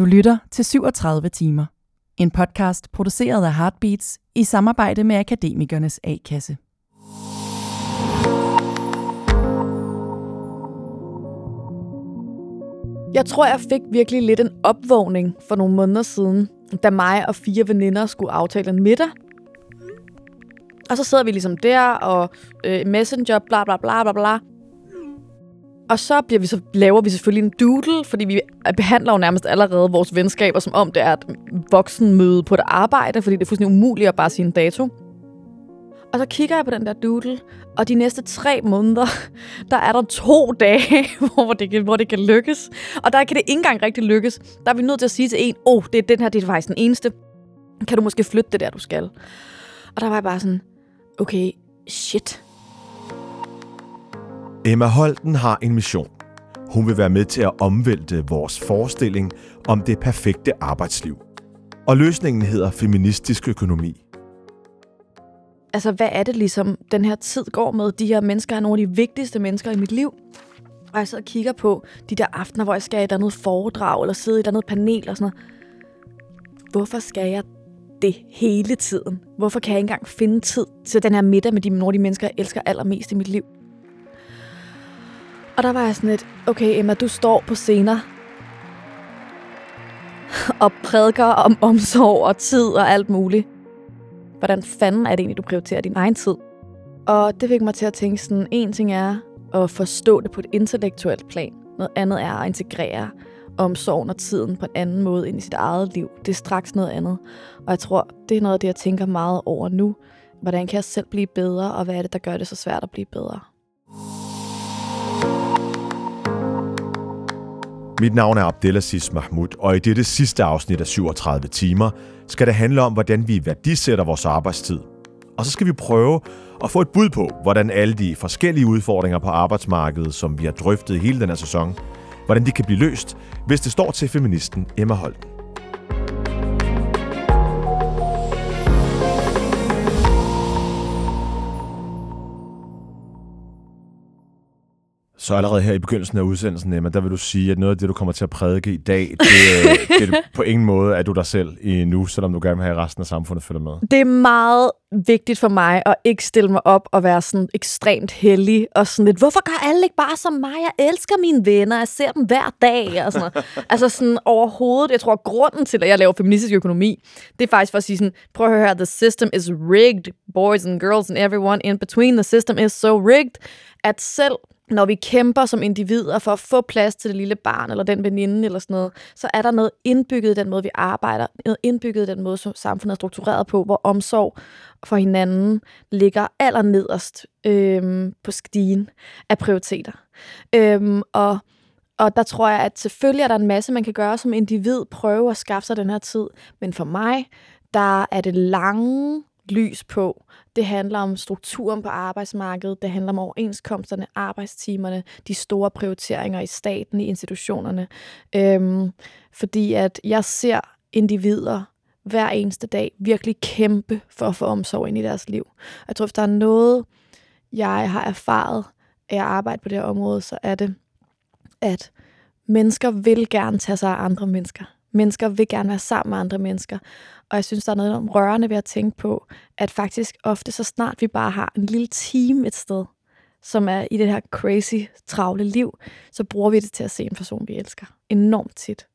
Du lytter til 37 timer. En podcast produceret af Heartbeats i samarbejde med Akademikernes A-kasse. Jeg tror, jeg fik virkelig lidt en opvågning for nogle måneder siden, da mig og fire veninder skulle aftale en middag. Og så sidder vi ligesom der, og øh, messenger, bla bla bla bla bla. Og så, bliver vi så laver vi selvfølgelig en doodle, fordi vi behandler jo nærmest allerede vores venskaber, som om det er et voksenmøde på et arbejde, fordi det er fuldstændig umuligt at bare sige en dato. Og så kigger jeg på den der doodle, og de næste tre måneder, der er der to dage, hvor det, kan, hvor det kan lykkes. Og der kan det ikke engang rigtig lykkes. Der er vi nødt til at sige til en, åh, oh, det er den her, det er faktisk den eneste. Kan du måske flytte det der, du skal? Og der var jeg bare sådan, okay, shit. Emma Holten har en mission. Hun vil være med til at omvælte vores forestilling om det perfekte arbejdsliv. Og løsningen hedder feministisk økonomi. Altså, hvad er det ligesom, den her tid går med? De her mennesker er nogle af de vigtigste mennesker i mit liv. Og jeg sidder og kigger på de der aftener, hvor jeg skal i et andet foredrag, eller sidde i et andet panel og sådan noget. Hvorfor skal jeg det hele tiden? Hvorfor kan jeg ikke engang finde tid til den her middag med de, nogle af de mennesker, jeg elsker allermest i mit liv? Og der var jeg sådan lidt, okay Emma, du står på scener og prædiker om omsorg og tid og alt muligt. Hvordan fanden er det egentlig, du prioriterer din egen tid? Og det fik mig til at tænke sådan, en ting er at forstå det på et intellektuelt plan. Noget andet er at integrere omsorgen og tiden på en anden måde ind i sit eget liv. Det er straks noget andet. Og jeg tror, det er noget af det, jeg tænker meget over nu. Hvordan kan jeg selv blive bedre, og hvad er det, der gør det så svært at blive bedre? Mit navn er Abdelaziz Mahmoud, og i dette sidste afsnit af 37 timer skal det handle om, hvordan vi værdisætter vores arbejdstid. Og så skal vi prøve at få et bud på, hvordan alle de forskellige udfordringer på arbejdsmarkedet, som vi har drøftet hele den her sæson, hvordan de kan blive løst, hvis det står til feministen Emma Holten. Så allerede her i begyndelsen af udsendelsen, Emma, der vil du sige, at noget af det, du kommer til at prædike i dag, det, det er på ingen måde, at du dig selv i nu, selvom du gerne vil have resten af samfundet følge med. Det er meget vigtigt for mig at ikke stille mig op og være sådan ekstremt heldig og sådan lidt, hvorfor gør alle ikke bare som mig? Jeg elsker mine venner, jeg ser dem hver dag og sådan noget. altså sådan overhovedet, jeg tror, grunden til, at jeg laver feministisk økonomi, det er faktisk for at sige sådan, prøv at høre her, the system is rigged, boys and girls and everyone in between, the system is so rigged, at selv når vi kæmper som individer for at få plads til det lille barn, eller den veninde, eller sådan noget, så er der noget indbygget i den måde, vi arbejder, noget indbygget i den måde, som samfundet er struktureret på, hvor omsorg for hinanden ligger allernederst øhm, på stigen af prioriteter. Øhm, og og der tror jeg, at selvfølgelig er der en masse, man kan gøre som individ, prøve at skaffe sig den her tid. Men for mig, der er det lange lys på. Det handler om strukturen på arbejdsmarkedet, det handler om overenskomsterne, arbejdstimerne, de store prioriteringer i staten, i institutionerne. Øhm, fordi at jeg ser individer hver eneste dag virkelig kæmpe for at få omsorg ind i deres liv. Jeg tror, hvis der er noget, jeg har erfaret af at arbejde på det her område, så er det, at mennesker vil gerne tage sig af andre mennesker. Mennesker vil gerne være sammen med andre mennesker. Og jeg synes, der er noget om rørende ved at tænke på, at faktisk ofte så snart vi bare har en lille team et sted, som er i det her crazy, travle liv, så bruger vi det til at se en person, vi elsker. Enormt tit.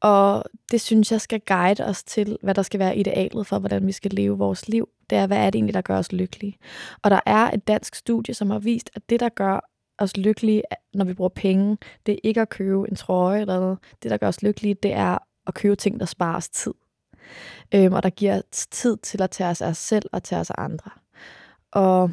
Og det synes jeg skal guide os til, hvad der skal være idealet for, hvordan vi skal leve vores liv. Det er, hvad er det egentlig, der gør os lykkelige? Og der er et dansk studie, som har vist, at det, der gør os lykkelige, når vi bruger penge, det er ikke at købe en trøje eller noget. Det, der gør os lykkelige, det er at købe ting, der sparer os tid. Øhm, og der giver tid til at tage os af os selv og tage os af andre. Og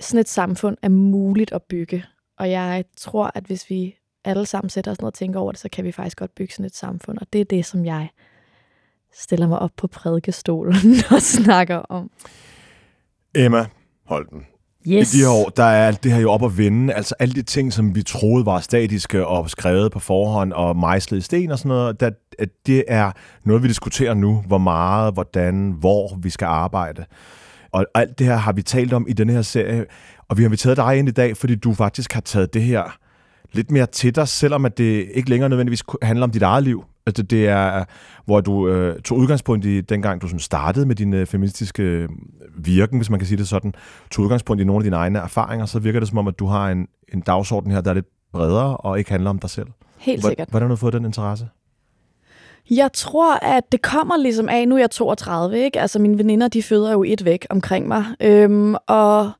sådan et samfund er muligt at bygge. Og jeg tror, at hvis vi alle sammen sætter os ned og tænker over det, så kan vi faktisk godt bygge sådan et samfund. Og det er det, som jeg stiller mig op på prædikestolen og snakker om. Emma Holten, Yes. I de her år, der er alt det her jo op at vende. Altså alle de ting, som vi troede var statiske og skrevet på forhånd og mejslet i sten og sådan noget, der, at det er noget, vi diskuterer nu. Hvor meget, hvordan, hvor vi skal arbejde. Og alt det her har vi talt om i den her serie. Og vi har inviteret dig ind i dag, fordi du faktisk har taget det her lidt mere til dig, selvom at det ikke længere nødvendigvis handler om dit eget liv. Altså, det er, hvor du øh, tog udgangspunkt i, dengang du sådan startede med din øh, feministiske øh, virken, hvis man kan sige det sådan, tog udgangspunkt i nogle af dine egne erfaringer, så virker det som om, at du har en, en dagsorden her, der er lidt bredere og ikke handler om dig selv. Helt sikkert. Hvordan har du fået den interesse? Jeg tror, at det kommer ligesom af, nu er jeg 32, ikke? Altså mine veninder, de føder jo et væk omkring mig. Øhm, og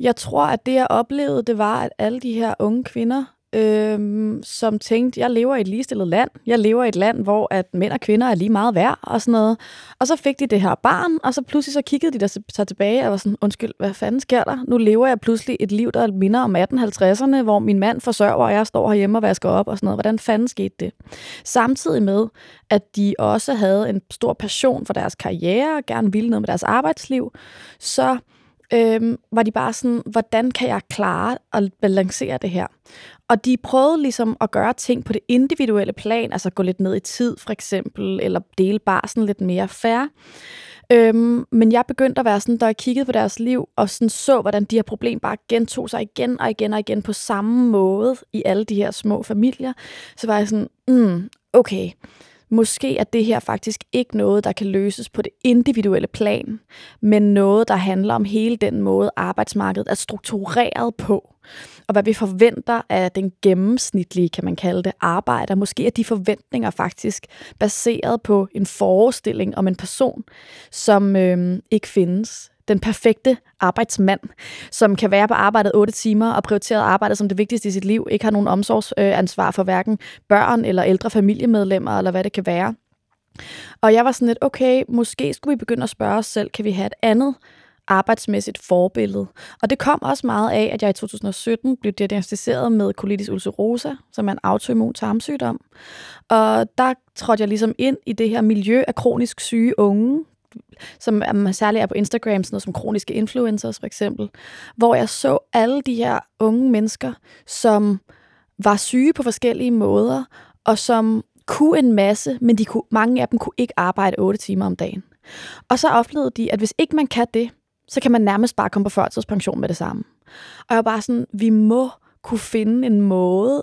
jeg tror, at det jeg oplevede, det var, at alle de her unge kvinder, øhm, som tænkte, jeg lever i et ligestillet land. Jeg lever i et land, hvor at mænd og kvinder er lige meget værd og sådan noget. Og så fik de det her barn, og så pludselig så kiggede de der sig tilbage og var sådan, undskyld, hvad fanden sker der? Nu lever jeg pludselig et liv, der minder om 1850'erne, hvor min mand forsørger, og jeg står herhjemme og vasker op og sådan noget. Hvordan fanden skete det? Samtidig med, at de også havde en stor passion for deres karriere og gerne ville noget med deres arbejdsliv, så øhm, var de bare sådan, hvordan kan jeg klare at balancere det her? Og de prøvede ligesom at gøre ting på det individuelle plan, altså gå lidt ned i tid for eksempel, eller dele barsen lidt mere færre. Øhm, men jeg begyndte at være sådan, da jeg kiggede på deres liv, og sådan så, hvordan de her problemer bare gentog sig igen og igen og igen på samme måde i alle de her små familier, så var jeg sådan, mm, okay, måske er det her faktisk ikke noget, der kan løses på det individuelle plan, men noget, der handler om hele den måde, arbejdsmarkedet er struktureret på. Og hvad vi forventer af den gennemsnitlige, kan man kalde det, arbejder. Måske er de forventninger faktisk baseret på en forestilling om en person, som øh, ikke findes den perfekte arbejdsmand, som kan være på arbejdet 8 timer og prioritere arbejdet som det vigtigste i sit liv, ikke har nogen omsorgsansvar for hverken børn eller ældre familiemedlemmer, eller hvad det kan være. Og jeg var sådan lidt, okay, måske skulle vi begynde at spørge os selv, kan vi have et andet arbejdsmæssigt forbillede. Og det kom også meget af, at jeg i 2017 blev diagnostiseret med colitis ulcerosa, som er en autoimmun tarmsygdom. Og der trådte jeg ligesom ind i det her miljø af kronisk syge unge, som er, særligt er på Instagram, sådan noget som kroniske influencers for eksempel, hvor jeg så alle de her unge mennesker, som var syge på forskellige måder, og som kunne en masse, men de kunne, mange af dem kunne ikke arbejde 8 timer om dagen. Og så oplevede de, at hvis ikke man kan det, så kan man nærmest bare komme på førtidspension med det samme. Og jeg var bare sådan, vi må kunne finde en måde,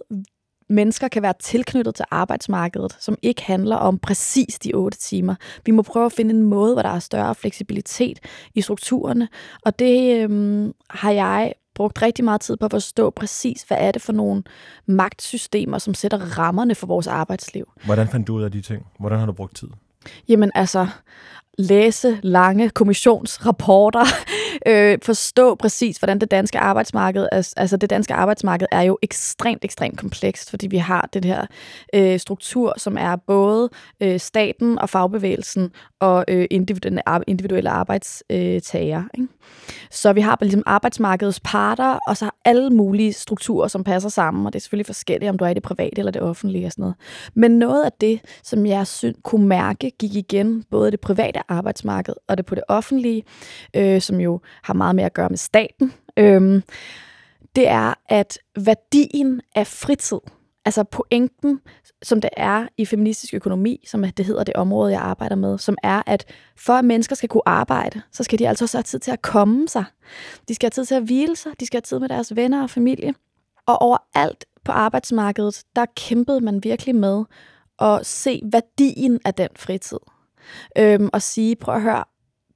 mennesker kan være tilknyttet til arbejdsmarkedet, som ikke handler om præcis de otte timer. Vi må prøve at finde en måde, hvor der er større fleksibilitet i strukturerne, og det øhm, har jeg brugt rigtig meget tid på at forstå præcis, hvad er det for nogle magtsystemer, som sætter rammerne for vores arbejdsliv. Hvordan fandt du ud af de ting? Hvordan har du brugt tid? Jamen altså, læse lange kommissionsrapporter, øh, forstå præcis, hvordan det danske arbejdsmarked, altså det danske arbejdsmarked er jo ekstremt, ekstremt komplekst, fordi vi har den her øh, struktur, som er både øh, staten og fagbevægelsen og øh, individuelle, individuelle arbejdstager. Ikke? Så vi har ligesom arbejdsmarkedets parter, og så har alle mulige strukturer, som passer sammen, og det er selvfølgelig forskelligt, om du er i det private eller det offentlige og sådan noget. Men noget af det, som jeg synes, kunne mærke, gik igen både det private arbejdsmarked og det på det offentlige, øh, som jo har meget mere at gøre med staten, øhm, det er, at værdien af fritid, altså pointen, som det er i feministisk økonomi, som det hedder det område, jeg arbejder med, som er, at for at mennesker skal kunne arbejde, så skal de altså også have tid til at komme sig. De skal have tid til at hvile sig, de skal have tid med deres venner og familie. Og overalt på arbejdsmarkedet, der kæmpede man virkelig med at se værdien af den fritid. Øhm, og sige, prøv at høre,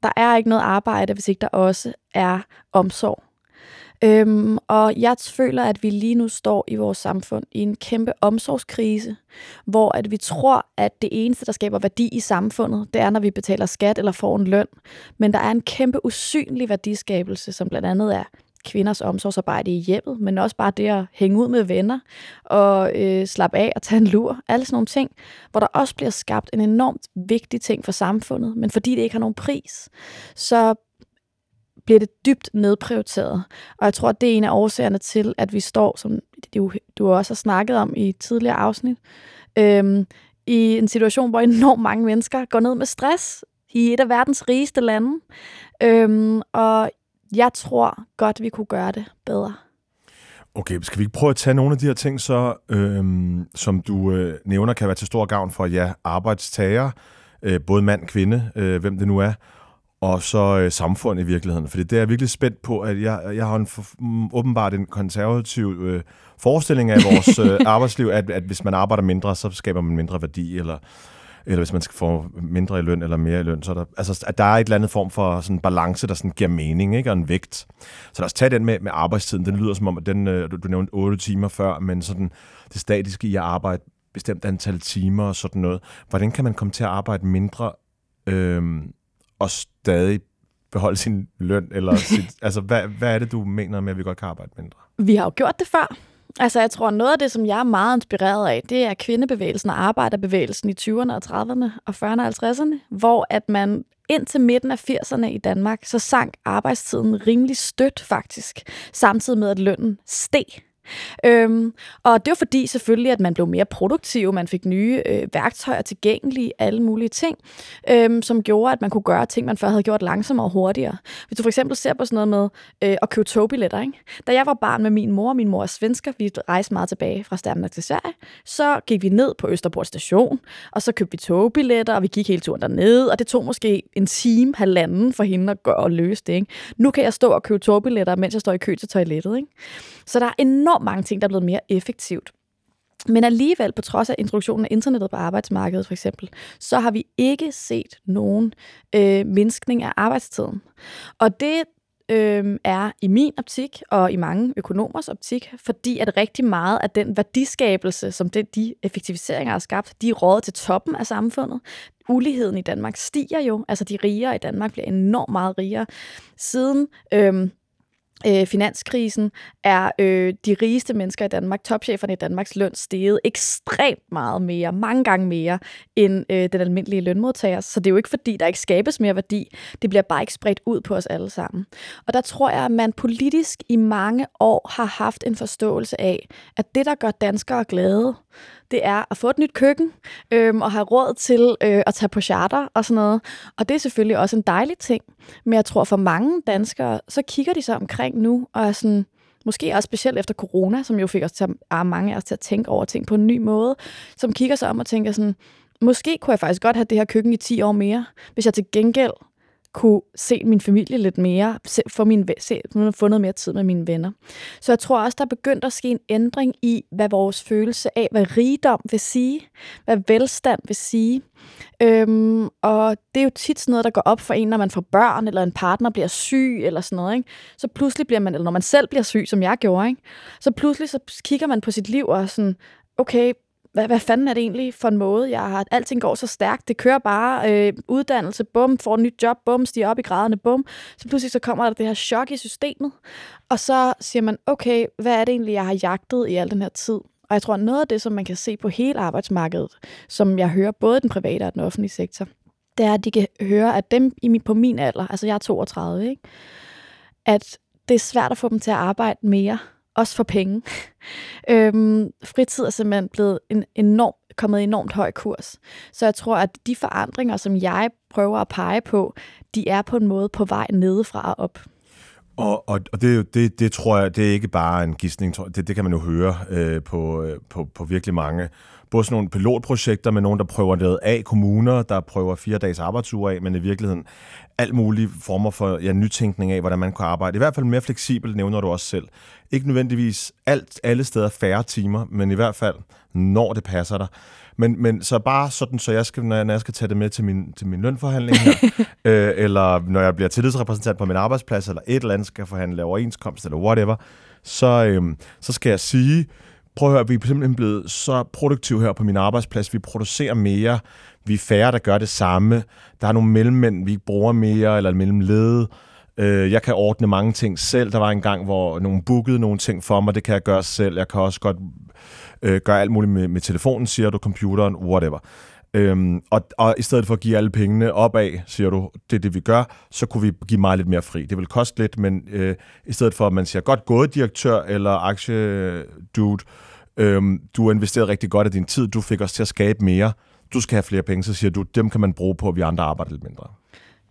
der er ikke noget arbejde, hvis ikke der også er omsorg. Øhm, og jeg føler, at vi lige nu står i vores samfund i en kæmpe omsorgskrise, hvor at vi tror, at det eneste, der skaber værdi i samfundet, det er, når vi betaler skat eller får en løn. Men der er en kæmpe usynlig værdiskabelse, som blandt andet er kvinders omsorgsarbejde i hjemmet, men også bare det at hænge ud med venner og øh, slappe af og tage en lur. Alle sådan nogle ting, hvor der også bliver skabt en enormt vigtig ting for samfundet, men fordi det ikke har nogen pris, så bliver det dybt nedprioriteret. Og jeg tror, at det er en af årsagerne til, at vi står, som du, du også har snakket om i tidligere afsnit, øhm, i en situation, hvor enormt mange mennesker går ned med stress i et af verdens rigeste lande. Øhm, og jeg tror godt, vi kunne gøre det bedre. Okay, skal vi ikke prøve at tage nogle af de her ting, så, øhm, som du øh, nævner, kan være til stor gavn for ja, arbejdstager, øh, både mand, kvinde, øh, hvem det nu er, og så øh, samfund i virkeligheden. Fordi det er jeg virkelig spændt på, at jeg, jeg har en for, mm, åbenbart en konservativ øh, forestilling af vores øh, arbejdsliv, at, at hvis man arbejder mindre, så skaber man mindre værdi, eller, eller hvis man skal få mindre i løn eller mere i løn, så er der, altså, at der er et eller andet form for sådan balance, der sådan giver mening, ikke? og en vægt. Så lad os tage den med, med arbejdstiden. Den lyder som om, at den, øh, du, du nævnte 8 timer før, men sådan det statiske i at arbejde bestemt antal timer og sådan noget. Hvordan kan man komme til at arbejde mindre øh, og stadig beholde sin løn? Eller sit, altså, hvad, hvad er det, du mener med, at vi godt kan arbejde mindre? Vi har jo gjort det før. Altså, jeg tror, noget af det, som jeg er meget inspireret af, det er kvindebevægelsen og arbejderbevægelsen i 20'erne og 30'erne og 40'erne og 50'erne, hvor at man indtil midten af 80'erne i Danmark, så sank arbejdstiden rimelig stødt faktisk, samtidig med, at lønnen steg. Øhm, og det var fordi selvfølgelig, at man blev mere produktiv, man fik nye øh, værktøjer tilgængelige, alle mulige ting, øhm, som gjorde, at man kunne gøre ting, man før havde gjort langsommere og hurtigere. Hvis du for eksempel ser på sådan noget med øh, at købe togbilletter, ikke? Da jeg var barn med min mor, min mor er svensker, vi rejste meget tilbage fra Danmark til Sverige, så gik vi ned på Østerport station, og så købte vi togbilletter, og vi gik hele turen derned, og det tog måske en time, halvanden for hende at gøre og løse det. Ikke? Nu kan jeg stå og købe togbilletter, mens jeg står i kø til toilettet. Ikke? Så der er enormt mange ting, der er blevet mere effektivt. Men alligevel, på trods af introduktionen af internettet på arbejdsmarkedet for eksempel, så har vi ikke set nogen øh, mindskning af arbejdstiden. Og det øh, er i min optik og i mange økonomers optik, fordi at rigtig meget af den værdiskabelse, som det, de effektiviseringer har skabt, de er rådet til toppen af samfundet. Uligheden i Danmark stiger jo, altså de rigere i Danmark bliver enormt meget rigere. Siden øh, øh, finanskrisen er øh, de rigeste mennesker i Danmark, topcheferne i Danmarks løn, steget ekstremt meget mere, mange gange mere, end øh, den almindelige lønmodtager. Så det er jo ikke fordi, der ikke skabes mere værdi. Det bliver bare ikke spredt ud på os alle sammen. Og der tror jeg, at man politisk i mange år har haft en forståelse af, at det, der gør danskere glade, det er at få et nyt køkken øhm, og have råd til øh, at tage på charter og sådan noget. Og det er selvfølgelig også en dejlig ting. Men jeg tror for mange danskere, så kigger de sig omkring nu og er sådan, måske også specielt efter corona, som jo fik os til at, ah, mange af os til at tænke over ting på en ny måde, som kigger sig om og tænker sådan, måske kunne jeg faktisk godt have det her køkken i 10 år mere, hvis jeg til gengæld kunne se min familie lidt mere, se, få, min, se, få noget mere tid med mine venner. Så jeg tror også, der er begyndt at ske en ændring i, hvad vores følelse af, hvad rigdom vil sige, hvad velstand vil sige. Øhm, og det er jo tit sådan noget, der går op for en, når man får børn, eller en partner bliver syg, eller sådan noget. Ikke? Så pludselig bliver man, eller når man selv bliver syg, som jeg gjorde, ikke? så pludselig så kigger man på sit liv og sådan, okay, hvad, hvad fanden er det egentlig for en måde? Jeg har, alting går så stærkt, det kører bare, øh, uddannelse, bum, får et nyt job, bum, stiger op i graderne, bum. Så pludselig så kommer der det her chok i systemet, og så siger man, okay, hvad er det egentlig, jeg har jagtet i al den her tid? Og jeg tror, noget af det, som man kan se på hele arbejdsmarkedet, som jeg hører både den private og den offentlige sektor, det er, at de kan høre, at dem på min alder, altså jeg er 32, ikke? at det er svært at få dem til at arbejde mere, også for penge. øhm, fritid er simpelthen blevet en enorm, kommet enormt høj kurs. Så jeg tror, at de forandringer, som jeg prøver at pege på, de er på en måde på vej nedefra og op. Og, og, og det, det, det tror jeg, det er ikke bare en gidsning. Det, det kan man jo høre øh, på, øh, på, på virkelig mange både sådan nogle pilotprojekter med nogen, der prøver det af, kommuner, der prøver fire dages arbejdsuge af, men i virkeligheden alt mulige former for ja, nytænkning af, hvordan man kan arbejde. I hvert fald mere fleksibelt, nævner du også selv. Ikke nødvendigvis alt, alle steder færre timer, men i hvert fald, når det passer dig. Men, men så bare sådan, så jeg skal, når jeg, når jeg skal tage det med til min, til min lønforhandling her, øh, eller når jeg bliver tillidsrepræsentant på min arbejdsplads, eller et eller andet skal forhandle overenskomst, eller whatever, så, øh, så skal jeg sige, prøv at høre, vi er simpelthen blevet så produktive her på min arbejdsplads. Vi producerer mere. Vi er færre, der gør det samme. Der er nogle mellemmænd, vi ikke bruger mere, eller mellemled. Øh, jeg kan ordne mange ting selv. Der var en gang, hvor nogen bookede nogle ting for mig. Det kan jeg gøre selv. Jeg kan også godt øh, gøre alt muligt med, med telefonen, siger du, computeren, whatever. Øhm, og, og i stedet for at give alle pengene opad, siger du, det er det, vi gør, så kunne vi give mig lidt mere fri. Det vil koste lidt, men øh, i stedet for, at man siger, godt gået direktør eller aktiedude, øhm, du har investeret rigtig godt af din tid, du fik os til at skabe mere, du skal have flere penge, så siger du, dem kan man bruge på, at vi andre arbejder lidt mindre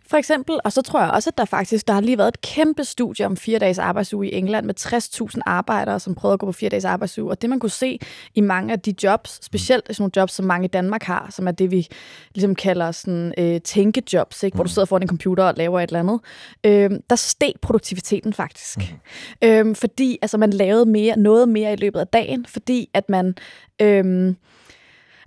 for eksempel. Og så tror jeg også, at der faktisk der har lige været et kæmpe studie om fire dages arbejdsuge i England med 60.000 arbejdere, som prøvede at gå på fire dages arbejdsuge. Og det man kunne se i mange af de jobs, specielt sådan nogle jobs, som mange i Danmark har, som er det, vi ligesom kalder sådan, øh, tænkejobs, ikke? hvor du sidder foran en computer og laver et eller andet, øh, der steg produktiviteten faktisk. Mm. Øh, fordi altså, man lavede mere, noget mere i løbet af dagen, fordi at man... Øh,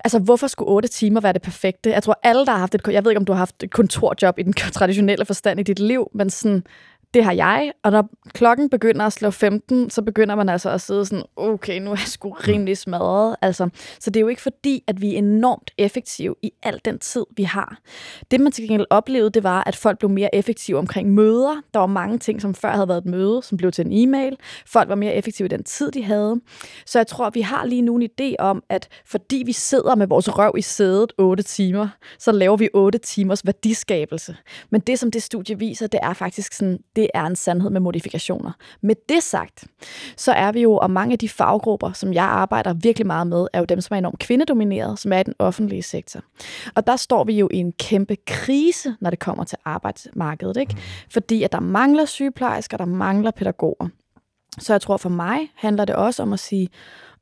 Altså, hvorfor skulle 8 timer være det perfekte? Jeg tror, alle, der har haft et... Jeg ved ikke, om du har haft et kontorjob i den traditionelle forstand i dit liv, men sådan, det har jeg, og når klokken begynder at slå 15, så begynder man altså at sidde sådan, okay, nu er jeg sgu rimelig smadret. Altså, så det er jo ikke fordi, at vi er enormt effektive i al den tid, vi har. Det, man til gengæld oplevede, det var, at folk blev mere effektive omkring møder. Der var mange ting, som før havde været et møde, som blev til en e-mail. Folk var mere effektive i den tid, de havde. Så jeg tror, at vi har lige nu en idé om, at fordi vi sidder med vores røv i sædet 8 timer, så laver vi 8 timers værdiskabelse. Men det, som det studie viser, det er faktisk sådan, det er en sandhed med modifikationer. Med det sagt, så er vi jo, og mange af de faggrupper, som jeg arbejder virkelig meget med, er jo dem, som er enormt kvindedomineret, som er i den offentlige sektor. Og der står vi jo i en kæmpe krise, når det kommer til arbejdsmarkedet, ikke? Mm. Fordi at der mangler sygeplejersker, der mangler pædagoger. Så jeg tror for mig handler det også om at sige,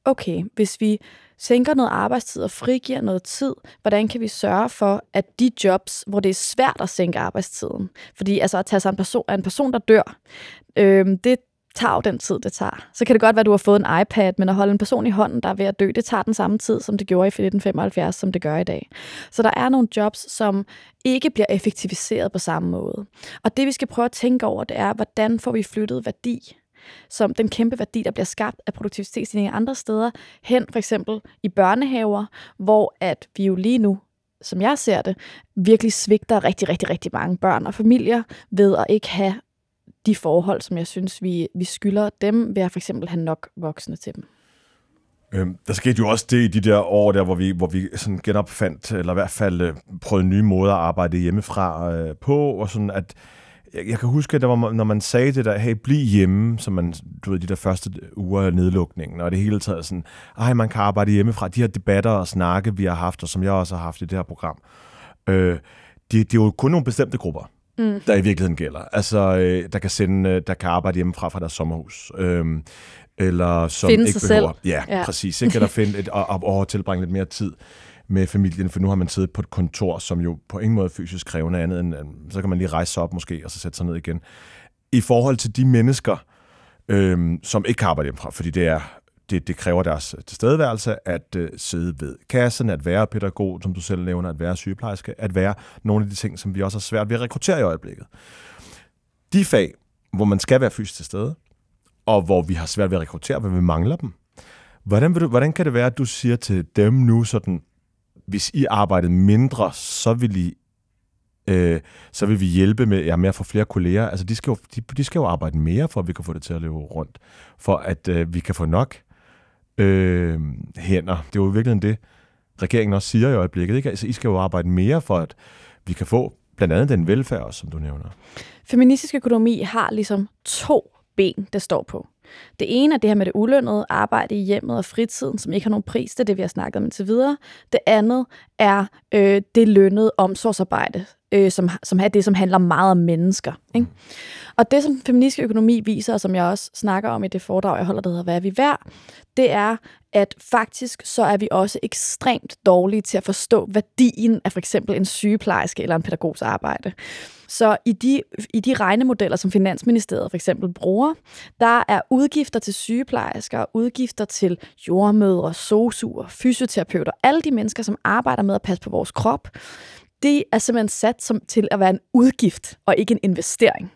okay, hvis vi sænker noget arbejdstid og frigiver noget tid, hvordan kan vi sørge for, at de jobs, hvor det er svært at sænke arbejdstiden, fordi altså at tage sig en person, en person der dør, øh, det tager jo den tid, det tager. Så kan det godt være, at du har fået en iPad, men at holde en person i hånden, der er ved at dø, det tager den samme tid, som det gjorde i 1975, som det gør i dag. Så der er nogle jobs, som ikke bliver effektiviseret på samme måde. Og det, vi skal prøve at tænke over, det er, hvordan får vi flyttet værdi som den kæmpe værdi, der bliver skabt af produktivitetsstigninger andre steder, hen for eksempel i børnehaver, hvor at vi jo lige nu som jeg ser det, virkelig svigter rigtig, rigtig, rigtig mange børn og familier ved at ikke have de forhold, som jeg synes, vi, vi skylder dem ved at for eksempel have nok voksne til dem. Øhm, der skete jo også det i de der år, der, hvor vi, hvor vi sådan genopfandt, eller i hvert fald øh, prøvede nye måder at arbejde hjemmefra øh, på, og sådan at jeg, jeg kan huske, at der var, når man sagde det der, hey, bliv hjemme, som man, du ved, de der første uger af nedlukningen, og det hele taget sådan, ej, man kan arbejde hjemmefra. De her debatter og snakke, vi har haft, og som jeg også har haft i det her program, øh, det, det er jo kun nogle bestemte grupper, mm. der i virkeligheden gælder. Altså, øh, der kan sende, øh, der kan arbejde hjemmefra fra deres sommerhus. Øh, eller som finde ikke behøver. Selv. Ja, ja, præcis. Ikke? Eller finde et, og, og, og tilbringe lidt mere tid med familien, for nu har man siddet på et kontor, som jo på ingen måde fysisk krævende andet end, så kan man lige rejse sig op måske, og så sætte sig ned igen. I forhold til de mennesker, øh, som ikke kan arbejde hjemmefra, fordi det er det, det kræver deres tilstedeværelse at øh, sidde ved kassen, at være pædagog, som du selv nævner, at være sygeplejerske, at være nogle af de ting, som vi også har svært ved at rekruttere i øjeblikket. De fag, hvor man skal være fysisk til stede, og hvor vi har svært ved at rekruttere, hvor vi mangler dem. Hvordan, vil du, hvordan kan det være, at du siger til dem nu sådan, hvis I arbejdede mindre, så vil I øh, så vil vi hjælpe med, ja, med at få flere kolleger. Altså, de skal, jo, de, de skal jo arbejde mere, for at vi kan få det til at løbe rundt. For at øh, vi kan få nok øh, hænder. Det er jo virkelig det, regeringen også siger i øjeblikket. Ikke? Altså, I skal jo arbejde mere, for at vi kan få blandt andet den velfærd, som du nævner. Feministisk økonomi har ligesom to ben, det står på. Det ene er det her med det ulønnede arbejde i hjemmet og fritiden, som ikke har nogen pris. Det er det, vi har snakket om indtil videre. Det andet er øh, det lønnede omsorgsarbejde, øh, som, som er det, som handler meget om mennesker. Ikke? Og det, som feministisk økonomi viser, og som jeg også snakker om i det foredrag, jeg holder, der hedder Hvad er vi værd? Det er, at faktisk så er vi også ekstremt dårlige til at forstå værdien af for eksempel en sygeplejerske eller en pædagogs arbejde. Så i de, i de regnemodeller, som Finansministeriet for eksempel bruger, der er udgifter til sygeplejersker, udgifter til jordmødre, sosuer, fysioterapeuter, alle de mennesker, som arbejder med at passe på vores krop, det er simpelthen sat som, til at være en udgift og ikke en investering.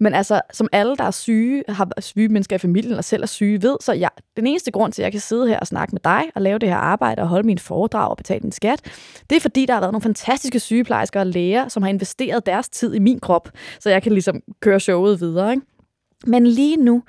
Men altså, som alle, der er syge, har syge mennesker i familien og selv er syge, ved, så jeg, den eneste grund til, at jeg kan sidde her og snakke med dig og lave det her arbejde og holde min foredrag og betale min skat, det er fordi, der har været nogle fantastiske sygeplejersker og læger, som har investeret deres tid i min krop, så jeg kan ligesom køre showet videre. Ikke? Men lige nu,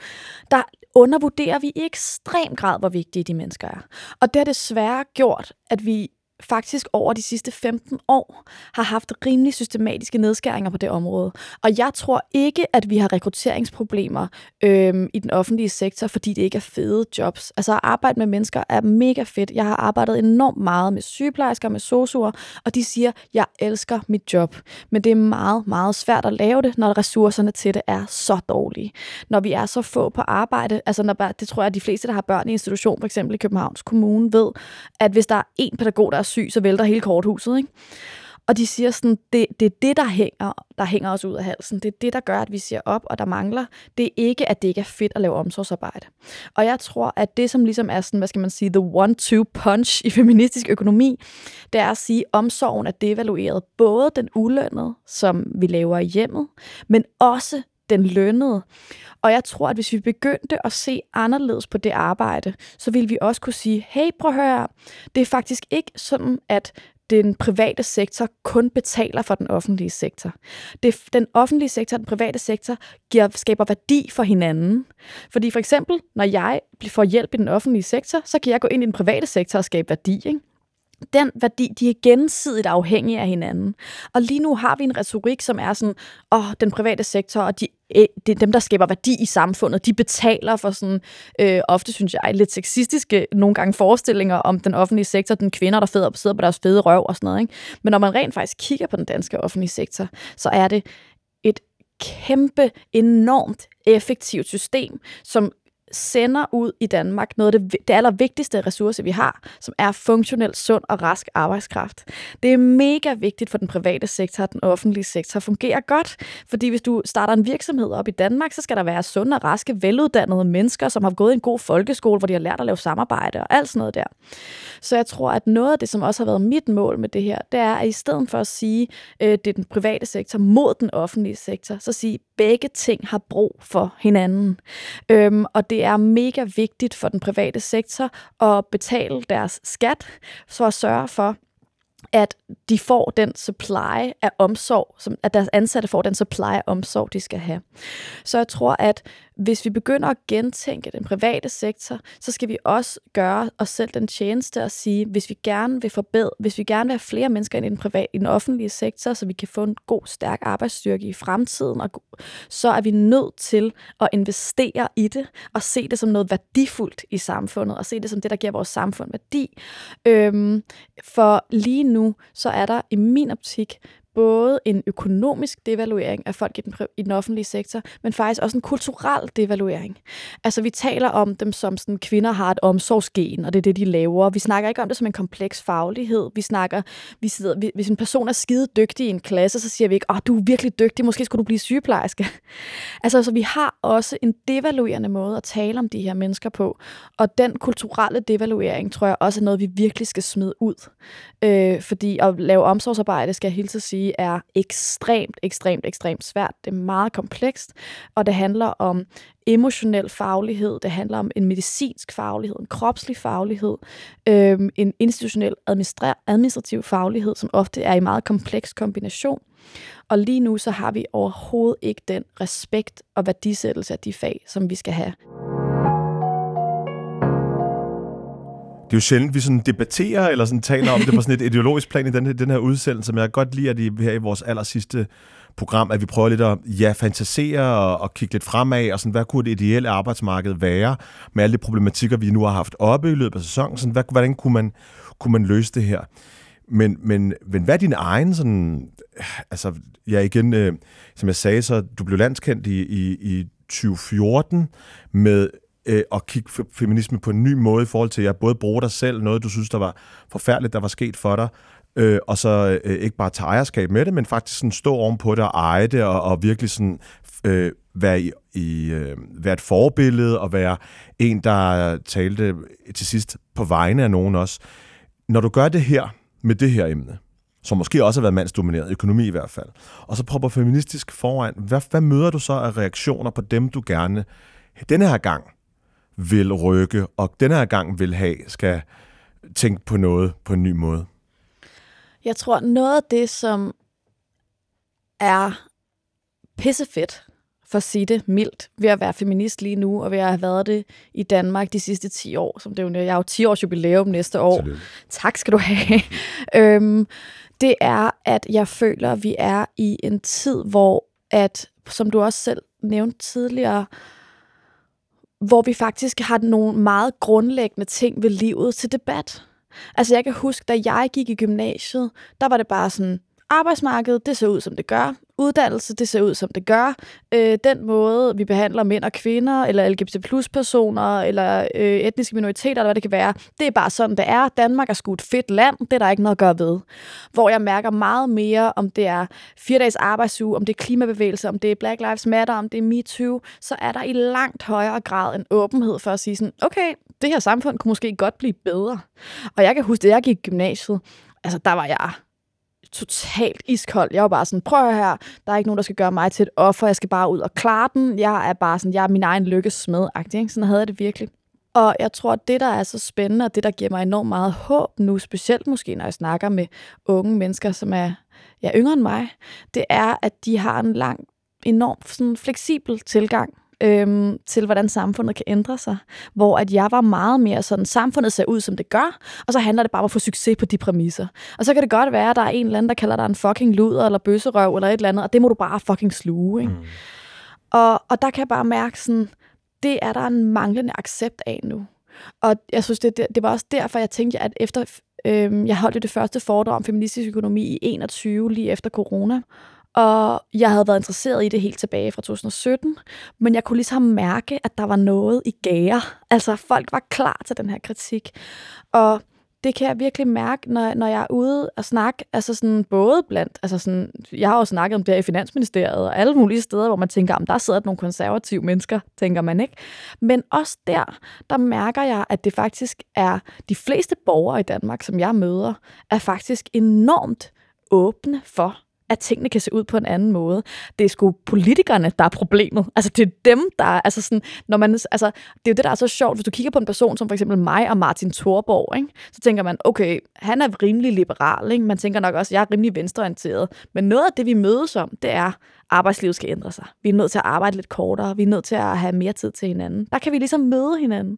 der undervurderer vi i ekstrem grad, hvor vigtige de mennesker er. Og det har desværre gjort, at vi faktisk over de sidste 15 år har haft rimelig systematiske nedskæringer på det område. Og jeg tror ikke, at vi har rekrutteringsproblemer øhm, i den offentlige sektor, fordi det ikke er fede jobs. Altså at arbejde med mennesker er mega fedt. Jeg har arbejdet enormt meget med sygeplejersker, med sosuer, og de siger, jeg elsker mit job. Men det er meget, meget svært at lave det, når ressourcerne til det er så dårlige. Når vi er så få på arbejde, altså når, det tror jeg, at de fleste, der har børn i institution, for eksempel i Københavns Kommune, ved, at hvis der er en pædagog, der er syg, så vælter hele korthuset. Ikke? Og de siger sådan, det, det er det, der hænger, der hænger os ud af halsen. Det er det, der gør, at vi siger op, og der mangler. Det er ikke, at det ikke er fedt at lave omsorgsarbejde. Og jeg tror, at det, som ligesom er sådan, hvad skal man sige, the one-two punch i feministisk økonomi, det er at sige, at omsorgen er devalueret. Både den ulønnede, som vi laver i hjemmet, men også den lønnede. Og jeg tror, at hvis vi begyndte at se anderledes på det arbejde, så ville vi også kunne sige, hey, prøv at høre, det er faktisk ikke sådan, at den private sektor kun betaler for den offentlige sektor. Det, den offentlige sektor og den private sektor giver, skaber værdi for hinanden. Fordi for eksempel, når jeg får hjælp i den offentlige sektor, så kan jeg gå ind i den private sektor og skabe værdi. Ikke? Den værdi, de er gensidigt afhængige af hinanden. Og lige nu har vi en retorik, som er sådan, åh, den private sektor og de eh, det er dem, der skaber værdi i samfundet. De betaler for sådan, øh, ofte synes jeg, lidt sexistiske nogle gange forestillinger om den offentlige sektor, den kvinder, der fedder, sidder på deres fede røv og sådan noget. Ikke? Men når man rent faktisk kigger på den danske offentlige sektor, så er det et kæmpe, enormt effektivt system, som sender ud i Danmark noget af det, det allervigtigste ressource, vi har, som er funktionel, sund og rask arbejdskraft. Det er mega vigtigt for den private sektor, at den offentlige sektor fungerer godt, fordi hvis du starter en virksomhed op i Danmark, så skal der være sunde og raske, veluddannede mennesker, som har gået i en god folkeskole, hvor de har lært at lave samarbejde og alt sådan noget der. Så jeg tror, at noget af det, som også har været mit mål med det her, det er, at i stedet for at sige, øh, det er den private sektor mod den offentlige sektor, så sige, begge ting har brug for hinanden. Øhm, og det er mega vigtigt for den private sektor at betale deres skat, så at sørge for, at de får den supply af omsorg, som, at deres ansatte får den supply af omsorg, de skal have. Så jeg tror, at hvis vi begynder at gentænke den private sektor, så skal vi også gøre os selv den tjeneste at sige, hvis vi gerne vil forbedre, hvis vi gerne vil have flere mennesker ind i den, private, i den offentlige sektor, så vi kan få en god, stærk arbejdsstyrke i fremtiden, og så er vi nødt til at investere i det, og se det som noget værdifuldt i samfundet, og se det som det, der giver vores samfund værdi. Øhm, for lige nu, så er der i min optik både en økonomisk devaluering af folk i den, i den offentlige sektor, men faktisk også en kulturel devaluering. Altså vi taler om dem som sådan, kvinder har et omsorgsgen, og det er det, de laver. Vi snakker ikke om det som en kompleks faglighed. Vi snakker, vi sidder, vi, hvis en person er skide dygtig i en klasse, så siger vi ikke, åh, oh, du er virkelig dygtig, måske skulle du blive sygeplejerske. altså så vi har også en devaluerende måde at tale om de her mennesker på, og den kulturelle devaluering, tror jeg også er noget, vi virkelig skal smide ud. Øh, fordi at lave omsorgsarbejde, skal jeg hele tiden sige, sige, er ekstremt, ekstremt, ekstremt svært. Det er meget komplekst, og det handler om emotionel faglighed, det handler om en medicinsk faglighed, en kropslig faglighed, øhm, en institutionel administrativ faglighed, som ofte er i meget kompleks kombination. Og lige nu så har vi overhovedet ikke den respekt og værdisættelse af de fag, som vi skal have. Det er jo sjældent, vi sådan debatterer eller sådan taler om det på sådan et ideologisk plan i den her, den her udsendelse, men jeg kan godt lide, at I her i vores aller sidste program, at vi prøver lidt at ja, fantasere og, og kigge lidt fremad, og sådan, hvad kunne det ideelle arbejdsmarked være med alle de problematikker, vi nu har haft oppe i løbet af sæsonen? Sådan, hvad, hvordan kunne man, kunne man løse det her? Men, men, men hvad er din egen sådan, altså, ja igen, øh, som jeg sagde, så du blev landskendt i, i, i 2014 med øh, at kigge feminisme på en ny måde i forhold til at både bruge dig selv, noget du synes, der var forfærdeligt, der var sket for dig, øh, og så øh, ikke bare tage ejerskab med det, men faktisk sådan stå ovenpå det og eje det, og, og virkelig sådan øh, være, i, i, øh, være et forbillede, og være en, der talte til sidst på vegne af nogen også. Når du gør det her, med det her emne, som måske også har været mandsdomineret, økonomi i hvert fald, og så propper feministisk foran, hvad, hvad møder du så af reaktioner på dem, du gerne denne her gang vil rykke, og denne her gang vil have, skal tænke på noget på en ny måde? Jeg tror, noget af det, som er pissefedt for at sige det mildt, ved at være feminist lige nu, og ved at have været det i Danmark de sidste 10 år. Som det er jo, jeg har jo 10 års jubilæum næste år. Tillykke. Tak skal du have. øhm, det er, at jeg føler, at vi er i en tid, hvor at, som du også selv nævnte tidligere, hvor vi faktisk har nogle meget grundlæggende ting ved livet til debat. Altså jeg kan huske, da jeg gik i gymnasiet, der var det bare sådan, arbejdsmarkedet, det ser ud, som det gør. Uddannelse, det ser ud, som det gør. Øh, den måde, vi behandler mænd og kvinder, eller LGBT plus personer, eller øh, etniske minoriteter, eller hvad det kan være, det er bare sådan, det er. Danmark er sgu et fedt land, det er der ikke noget at gøre ved. Hvor jeg mærker meget mere, om det er fire dages arbejdsuge, om det er klimabevægelse, om det er Black Lives Matter, om det er MeToo, så er der i langt højere grad en åbenhed for at sige sådan, okay, det her samfund kunne måske godt blive bedre. Og jeg kan huske, at jeg gik i gymnasiet, altså der var jeg totalt iskold. Jeg var bare sådan, prøv her, der er ikke nogen, der skal gøre mig til et offer, jeg skal bare ud og klare den. Jeg er bare sådan, jeg er min egen lykkes smed ikke? Sådan havde jeg det virkelig. Og jeg tror, at det, der er så spændende, og det, der giver mig enormt meget håb nu, specielt måske, når jeg snakker med unge mennesker, som er ja, yngre end mig, det er, at de har en lang, enormt sådan, fleksibel tilgang øhm, til, hvordan samfundet kan ændre sig. Hvor at jeg var meget mere sådan, samfundet ser ud, som det gør, og så handler det bare om at få succes på de præmisser. Og så kan det godt være, at der er en eller anden, der kalder dig en fucking luder, eller bøsserøv, eller et eller andet, og det må du bare fucking sluge. Ikke? Mm. Og, og der kan jeg bare mærke sådan, det er der en manglende accept af nu. Og jeg synes, det, det, det var også derfor, jeg tænkte, at efter øhm, jeg holdt det første foredrag om feministisk økonomi i 21, lige efter corona, og jeg havde været interesseret i det helt tilbage fra 2017, men jeg kunne ligesom mærke, at der var noget i gære. Altså folk var klar til den her kritik. Og det kan jeg virkelig mærke, når, når jeg er ude og snakke, altså sådan både blandt, altså sådan, jeg har jo snakket om det her i Finansministeriet og alle mulige steder, hvor man tænker, om der sidder nogle konservative mennesker, tænker man ikke. Men også der, der mærker jeg, at det faktisk er de fleste borgere i Danmark, som jeg møder, er faktisk enormt åbne for at tingene kan se ud på en anden måde. Det er sgu politikerne, der er problemet. Altså, det er dem, der er, altså sådan, når man, altså, det er jo det, der er så sjovt. Hvis du kigger på en person som for eksempel mig og Martin Thorborg, ikke? så tænker man, okay, han er rimelig liberal, ikke? man tænker nok også, at jeg er rimelig venstreorienteret. Men noget af det, vi mødes om, det er, arbejdslivet skal ændre sig. Vi er nødt til at arbejde lidt kortere. Vi er nødt til at have mere tid til hinanden. Der kan vi ligesom møde hinanden.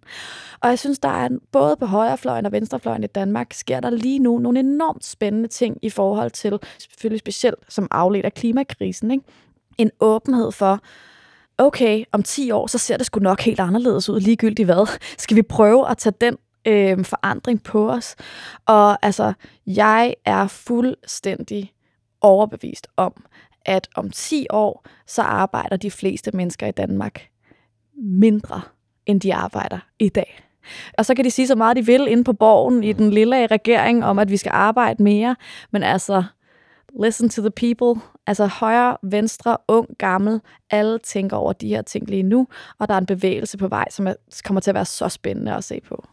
Og jeg synes, der er både på højrefløjen og venstrefløjen i Danmark, sker der lige nu nogle enormt spændende ting i forhold til, selvfølgelig specielt som afledt af klimakrisen, ikke? en åbenhed for, okay, om 10 år, så ser det sgu nok helt anderledes ud, ligegyldigt hvad. Skal vi prøve at tage den øh, forandring på os? Og altså, jeg er fuldstændig overbevist om, at om 10 år, så arbejder de fleste mennesker i Danmark mindre, end de arbejder i dag. Og så kan de sige så meget, de vil inde på borgen i den lille regering om, at vi skal arbejde mere. Men altså, listen to the people. Altså højre, venstre, ung, gammel. Alle tænker over de her ting lige nu. Og der er en bevægelse på vej, som kommer til at være så spændende at se på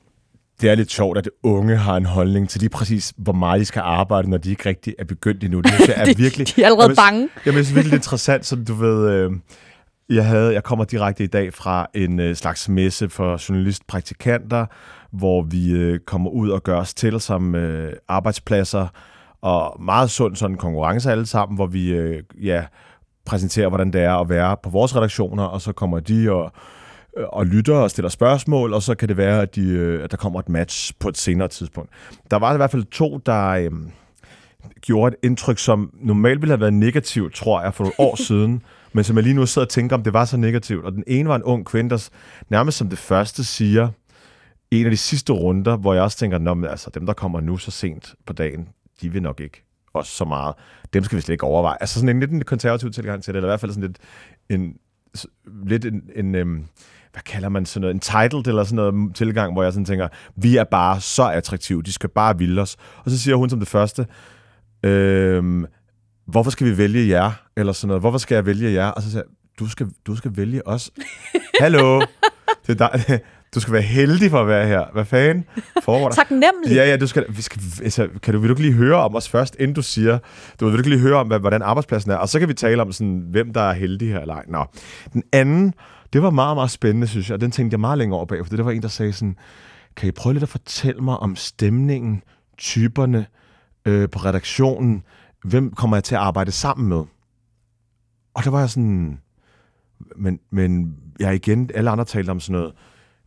det er lidt sjovt, at unge har en holdning til lige præcis, hvor meget de skal arbejde, når de ikke rigtig er begyndt endnu. Det er de, virkelig... de er allerede bange. Jamen, det er virkelig interessant, som du ved... Øh, jeg, havde, jeg kommer direkte i dag fra en øh, slags messe for journalistpraktikanter, hvor vi øh, kommer ud og gør os til som øh, arbejdspladser, og meget sund sådan konkurrence alle sammen, hvor vi øh, ja, præsenterer, hvordan det er at være på vores redaktioner, og så kommer de og og lytter og stiller spørgsmål, og så kan det være, at, de, øh, at der kommer et match på et senere tidspunkt. Der var i hvert fald to, der øh, gjorde et indtryk, som normalt ville have været negativt, tror jeg, for nogle år siden, men som jeg lige nu sidder og tænker, om det var så negativt. Og den ene var en ung kvinde, der nærmest som det første siger, en af de sidste runder, hvor jeg også tænker, at altså, dem, der kommer nu så sent på dagen, de vil nok ikke også så meget. Dem skal vi slet ikke overveje. Altså sådan en lidt en konservativ tilgang til det, eller i hvert fald sådan lidt en, lidt en, en øhm, hvad kalder man sådan noget, en titled eller sådan noget tilgang, hvor jeg sådan tænker, vi er bare så attraktive, de skal bare vilde os. Og så siger hun som det første, øhm, hvorfor skal vi vælge jer? Eller sådan noget, hvorfor skal jeg vælge jer? Og så siger jeg, du skal, du skal vælge os. Hallo? Det er dig. Du skal være heldig for at være her. Hvad fanden foregår der? Taknemmelig. Ja, ja, du skal, vi skal, altså, kan du, vil du ikke lige høre om os først, inden du siger, du vil du ikke lige høre om, hvordan arbejdspladsen er, og så kan vi tale om, sådan, hvem der er heldig her eller ej. Nå. Den anden, det var meget, meget spændende, synes jeg, og den tænkte jeg meget længere over bag, for det var en, der sagde sådan, kan I prøve lidt at fortælle mig om stemningen, typerne øh, på redaktionen, hvem kommer jeg til at arbejde sammen med? Og der var jeg sådan, men, men ja, igen, alle andre talte om sådan noget,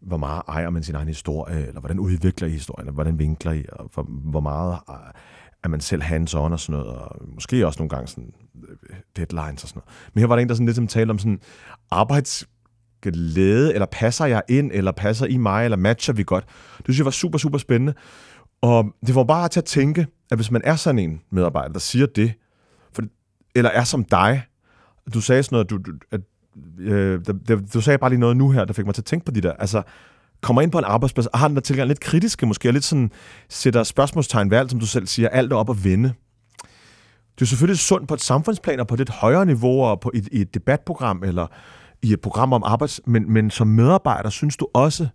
hvor meget ejer man sin egen historie, eller hvordan udvikler I historien, eller hvordan vinkler I, og hvor, hvor meget øh, er man selv hands-on og sådan noget, og måske også nogle gange sådan øh, deadlines og sådan noget. Men her var der en, der sådan lidt som talte om sådan arbejds, glæde, eller passer jeg ind, eller passer I mig, eller matcher vi godt. Det synes jeg var super, super spændende. Og det var bare til at tænke, at hvis man er sådan en medarbejder, der siger det, for, eller er som dig, du sagde sådan noget, du, du, at, øh, du, du sagde bare lige noget nu her, der fik mig til at tænke på de der, altså, kommer ind på en arbejdsplads, og har den der tilgang lidt kritiske måske, og lidt sådan, sætter spørgsmålstegn ved alt, som du selv siger, alt er op at vende. Det er selvfølgelig sundt på et samfundsplan og på et lidt højere niveau, og på et, et debatprogram, eller i et program om arbejds... Men, men som medarbejder, synes du også,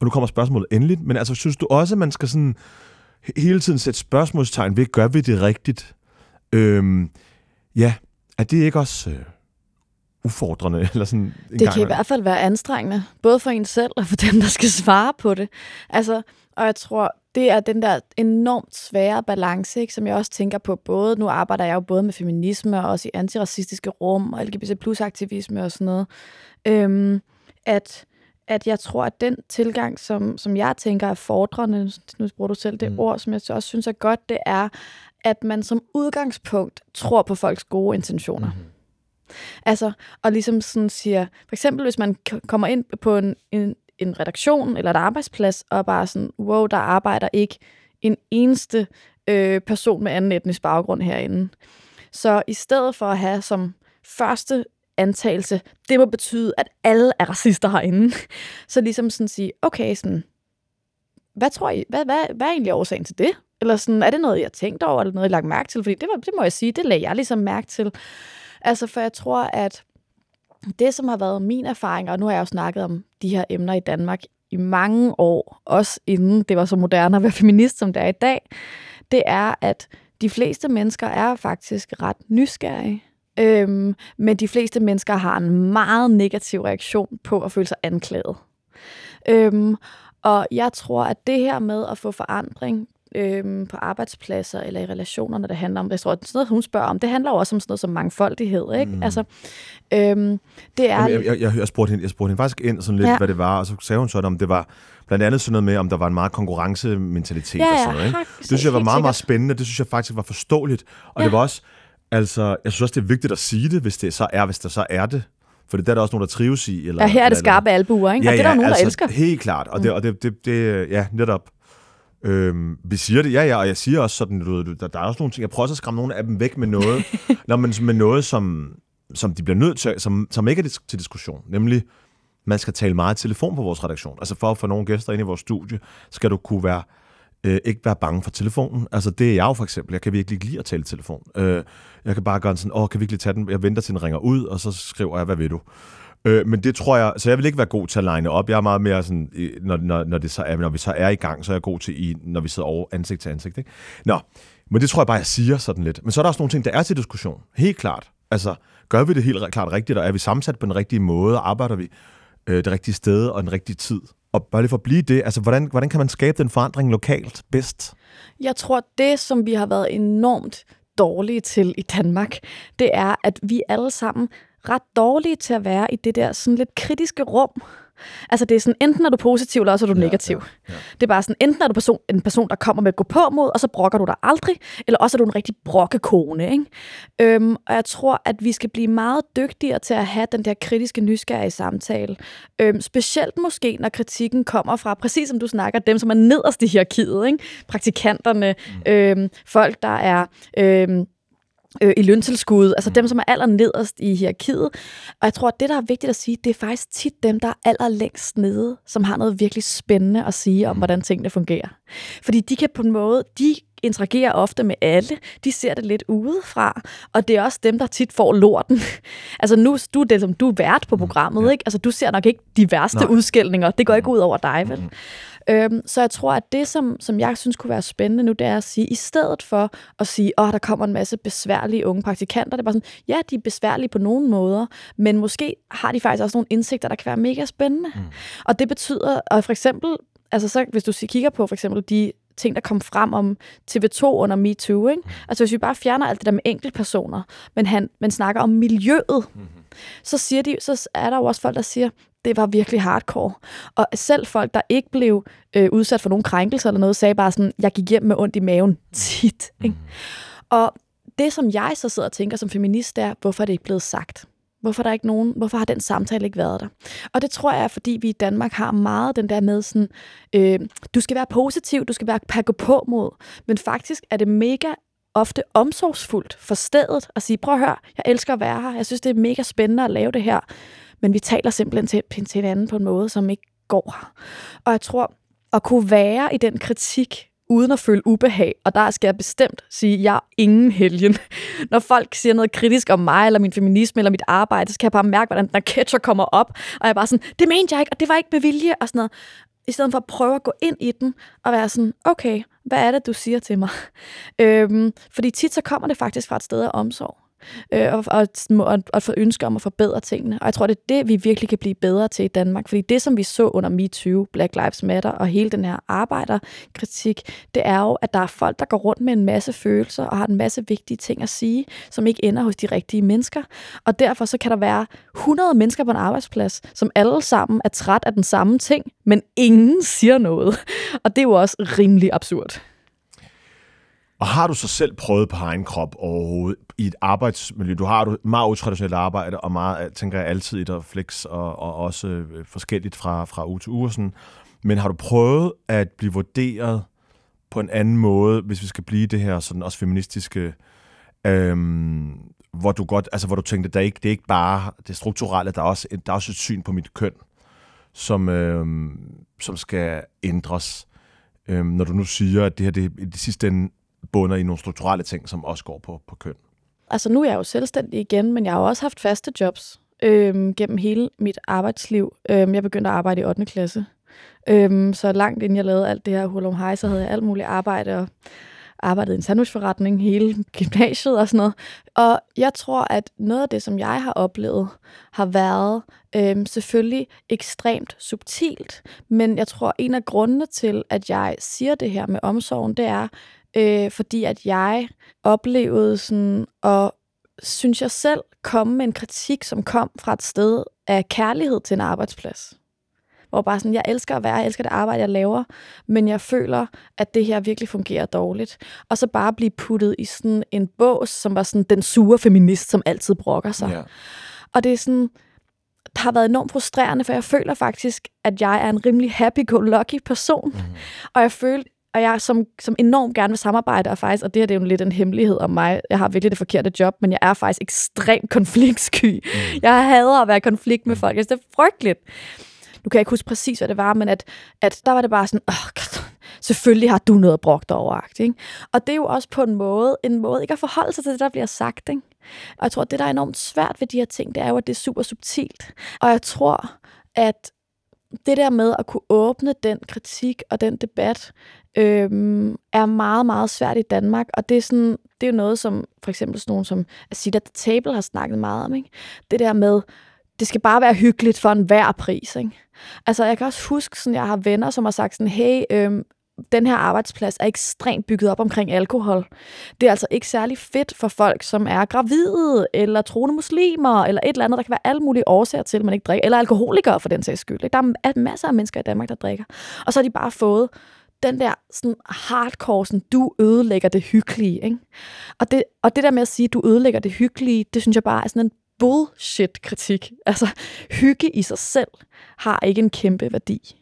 og nu kommer spørgsmålet endeligt, men altså, synes du også, at man skal sådan hele tiden sætte spørgsmålstegn ved, gør vi det rigtigt? Øhm, ja, er det ikke også... Øh, ufordrende? Eller sådan en det gang kan i hvert fald være anstrengende, både for en selv og for dem, der skal svare på det. Altså, og jeg tror, det er den der enormt svære balance, ikke, som jeg også tænker på både, nu arbejder jeg jo både med feminisme og også i antiracistiske rum og LGBT plus aktivisme og sådan noget, øhm, at, at jeg tror, at den tilgang, som, som jeg tænker er fordrende, nu bruger du selv det mm. ord, som jeg også synes er godt, det er, at man som udgangspunkt tror på folks gode intentioner. Mm. Altså, og ligesom sådan siger, for eksempel hvis man kommer ind på en, en, en redaktion eller et arbejdsplads, og bare sådan, wow, der arbejder ikke en eneste øh, person med anden etnisk baggrund herinde. Så i stedet for at have som første antagelse, det må betyde, at alle er racister herinde, så ligesom sådan sige, okay, sådan, hvad tror I, hvad, hvad, hvad er egentlig årsagen til det? Eller sådan, er det noget, jeg har tænkt over, eller noget, jeg har lagt mærke til? Fordi det, var, det må jeg sige, det lagde jeg ligesom mærke til. Altså, for jeg tror, at det, som har været min erfaring, og nu har jeg jo snakket om de her emner i Danmark i mange år, også inden det var så moderne at være feminist, som det er i dag, det er, at de fleste mennesker er faktisk ret nysgerrige. Øhm, men de fleste mennesker har en meget negativ reaktion på at føle sig anklaget. Øhm, og jeg tror, at det her med at få forandring, øhm, på arbejdspladser eller i relationer, når det handler om, jeg tror, sådan noget, hun spørger om, det handler jo også om sådan noget som mangfoldighed, ikke? Mm. Altså, øhm, det er... Jamen, jeg, jeg, jeg, spurgte hende, jeg spurgte hende faktisk ind sådan lidt, ja. hvad det var, og så sagde hun sådan, om det var blandt andet sådan noget med, om der var en meget konkurrencementalitet ja, ja, og sådan noget, ikke? Det synes jeg var meget, meget spændende, det synes jeg faktisk var forståeligt, og ja. det var også, altså, jeg synes også, det er vigtigt at sige det, hvis det så er, hvis der så er det, for det er der også nogen, der trives i. Eller, ja, her er det skarpe albuer, ikke? Ja, og det er der nogen, altså, der elsker. Helt klart, og, det, mm. og det, det, det, ja, netop. Øhm, vi siger det, ja, ja, og jeg siger også sådan, du, der, der er også nogle ting, jeg prøver også at skræmme nogle af dem væk med noget, når man, med noget, som, som de bliver nødt til, som, som ikke er til diskussion, nemlig, man skal tale meget telefon på vores redaktion. Altså for at få nogle gæster ind i vores studie, skal du kunne være, øh, ikke være bange for telefonen. Altså det er jeg jo for eksempel. Jeg kan virkelig ikke lide at tale telefon. Øh, jeg kan bare gøre sådan, åh, kan vi virkelig tage den? Jeg venter til den ringer ud, og så skriver jeg, hvad ved du? Øh, men det tror jeg, så jeg vil ikke være god til at line op. Jeg er meget mere sådan, når, når, når, det så er, når vi så er i gang, så er jeg god til, i, når vi sidder over ansigt til ansigt. Ikke? Nå, men det tror jeg bare, jeg siger sådan lidt. Men så er der også nogle ting, der er til diskussion. Helt klart. Altså, gør vi det helt klart rigtigt, og er vi sammensat på den rigtige måde, og arbejder vi øh, det rigtige sted og den rigtige tid? Og bare lige for at blive det, altså hvordan, hvordan kan man skabe den forandring lokalt bedst? Jeg tror, det som vi har været enormt dårlige til i Danmark, det er, at vi alle sammen ret dårlige til at være i det der sådan lidt kritiske rum. Altså det er sådan, enten er du positiv, eller også er du ja, negativ. Ja, ja. Det er bare sådan, enten er du person, en person, der kommer med at gå på mod, og så brokker du dig aldrig, eller også er du en rigtig brokkekone. Ikke? Øhm, og jeg tror, at vi skal blive meget dygtigere til at have den der kritiske nysgerrige samtale. Øhm, specielt måske, når kritikken kommer fra, præcis som du snakker, dem, som er nederst i hierarkiet. Ikke? Praktikanterne, mm. øhm, folk, der er... Øhm, øh, i løntilskud, altså dem, som er aller nederst i hierarkiet. Og jeg tror, at det, der er vigtigt at sige, det er faktisk tit dem, der er aller længst nede, som har noget virkelig spændende at sige om, mm. hvordan tingene fungerer. Fordi de kan på en måde, de interagerer ofte med alle. De ser det lidt udefra, og det er også dem, der tit får lorten. altså nu du er det, som du er vært på mm, programmet, ja. ikke? Altså du ser nok ikke de værste Nej. udskældninger. Det går ikke mm. ud over dig, vel? Mm. Øhm, så jeg tror, at det, som, som jeg synes kunne være spændende nu, det er at sige, i stedet for at sige, at der kommer en masse besværlige unge praktikanter, det er bare sådan, ja, de er besværlige på nogle måder, men måske har de faktisk også nogle indsigter, der kan være mega spændende. Mm. Og det betyder, at for eksempel, altså så, hvis du kigger på for eksempel de ting, der kom frem om TV2 under MeToo. Ikke? Mm. Altså hvis vi bare fjerner alt det der med enkeltpersoner, men han men snakker om miljøet, mm-hmm så, siger de, så er der jo også folk, der siger, det var virkelig hardcore. Og selv folk, der ikke blev øh, udsat for nogen krænkelser eller noget, sagde bare sådan, jeg gik hjem med ondt i maven tit. Ikke? Og det, som jeg så sidder og tænker som feminist, er, hvorfor er det ikke blevet sagt? Hvorfor, er der ikke nogen, hvorfor har den samtale ikke været der? Og det tror jeg er, fordi vi i Danmark har meget den der med sådan, øh, du skal være positiv, du skal være pakke på mod. Men faktisk er det mega ofte omsorgsfuldt for stedet at sige, prøv at høre, jeg elsker at være her, jeg synes, det er mega spændende at lave det her, men vi taler simpelthen til, til hinanden på en måde, som ikke går her. Og jeg tror, at kunne være i den kritik, uden at føle ubehag, og der skal jeg bestemt sige, at jeg er ingen helgen. Når folk siger noget kritisk om mig, eller min feminisme, eller mit arbejde, så kan jeg bare mærke, hvordan den ketcher kommer op, og jeg er bare sådan, det mente jeg ikke, og det var ikke med vilje, og sådan noget. I stedet for at prøve at gå ind i den, og være sådan, okay, hvad er det, du siger til mig? Øhm, fordi tit så kommer det faktisk fra et sted af omsorg øh, og, og, og, og få ønsker om at forbedre tingene. Og jeg tror, det er det, vi virkelig kan blive bedre til i Danmark. Fordi det, som vi så under MeToo, Black Lives Matter og hele den her arbejderkritik, det er jo, at der er folk, der går rundt med en masse følelser og har en masse vigtige ting at sige, som ikke ender hos de rigtige mennesker. Og derfor så kan der være 100 mennesker på en arbejdsplads, som alle sammen er træt af den samme ting, men ingen siger noget. Og det er jo også rimelig absurd. Har du så selv prøvet på egen krop overhovedet i et arbejdsmiljø? Du har et meget utraditionelt arbejde, og meget, øh, tænker jeg, altid i der flex, og, og også øh, forskelligt fra, fra uge til uge. Sådan. Men har du prøvet at blive vurderet på en anden måde, hvis vi skal blive det her sådan også feministiske, øhm, hvor du godt, altså hvor du tænkte, der ikke, det er ikke bare det strukturelle, der er også, der er også et syn på mit køn, som, øhm, som skal ændres. Øhm, når du nu siger, at det her det, det sidste ende bunder i nogle strukturelle ting, som også går på, på køn. Altså nu er jeg jo selvstændig igen, men jeg har jo også haft faste jobs øhm, gennem hele mit arbejdsliv. Øhm, jeg begyndte at arbejde i 8. klasse. Øhm, så langt inden jeg lavede alt det her hul om hej, så havde jeg alt muligt arbejde og arbejdet i en sandwichforretning hele gymnasiet og sådan noget. Og jeg tror, at noget af det, som jeg har oplevet, har været øhm, selvfølgelig ekstremt subtilt. Men jeg tror, en af grundene til, at jeg siger det her med omsorgen, det er, øh, fordi at jeg oplevede sådan, og synes jeg selv, komme med en kritik, som kom fra et sted af kærlighed til en arbejdsplads. Hvor bare sådan, jeg elsker at være, jeg elsker det arbejde, jeg laver, men jeg føler, at det her virkelig fungerer dårligt. Og så bare blive puttet i sådan en bås, som var sådan den sure feminist, som altid brokker sig. Yeah. Og det er sådan, det har været enormt frustrerende, for jeg føler faktisk, at jeg er en rimelig happy-go-lucky person. Mm. Og jeg følte, og jeg som, som enormt gerne vil samarbejde, og faktisk, og det her det er jo lidt en hemmelighed om mig, jeg har virkelig det forkerte job, men jeg er faktisk ekstremt konfliktsky. Mm. Jeg hader at være i konflikt med mm. folk, altså, det er frygteligt. Nu kan jeg ikke huske præcis, hvad det var, men at, at der var det bare sådan, Åh, selvfølgelig har du noget at brokke dig over. Ikke? Og det er jo også på en måde, en måde ikke at forholde sig til det, der bliver sagt. Ikke? Og jeg tror, at det, der er enormt svært ved de her ting, det er jo, at det er super subtilt. Og jeg tror, at det der med at kunne åbne den kritik og den debat, øhm, er meget, meget svært i Danmark. Og det er, sådan, det er jo noget, som for eksempel sådan nogen som Asita The Table har snakket meget om. Ikke? Det der med, det skal bare være hyggeligt for enhver pris. Ikke? Altså, jeg kan også huske, sådan, jeg har venner, som har sagt sådan, hey, øhm, den her arbejdsplads er ekstremt bygget op omkring alkohol. Det er altså ikke særlig fedt for folk, som er gravide, eller troende muslimer, eller et eller andet. Der kan være alle mulige årsager til, at man ikke drikker. Eller alkoholikere for den sags skyld. Ikke? Der er masser af mennesker i Danmark, der drikker. Og så har de bare fået den der sådan hardcore, sådan, du ødelægger det hyggelige. Ikke? Og, det, og det der med at sige, du ødelægger det hyggelige, det synes jeg bare er sådan en bullshit-kritik. Altså, hygge i sig selv har ikke en kæmpe værdi.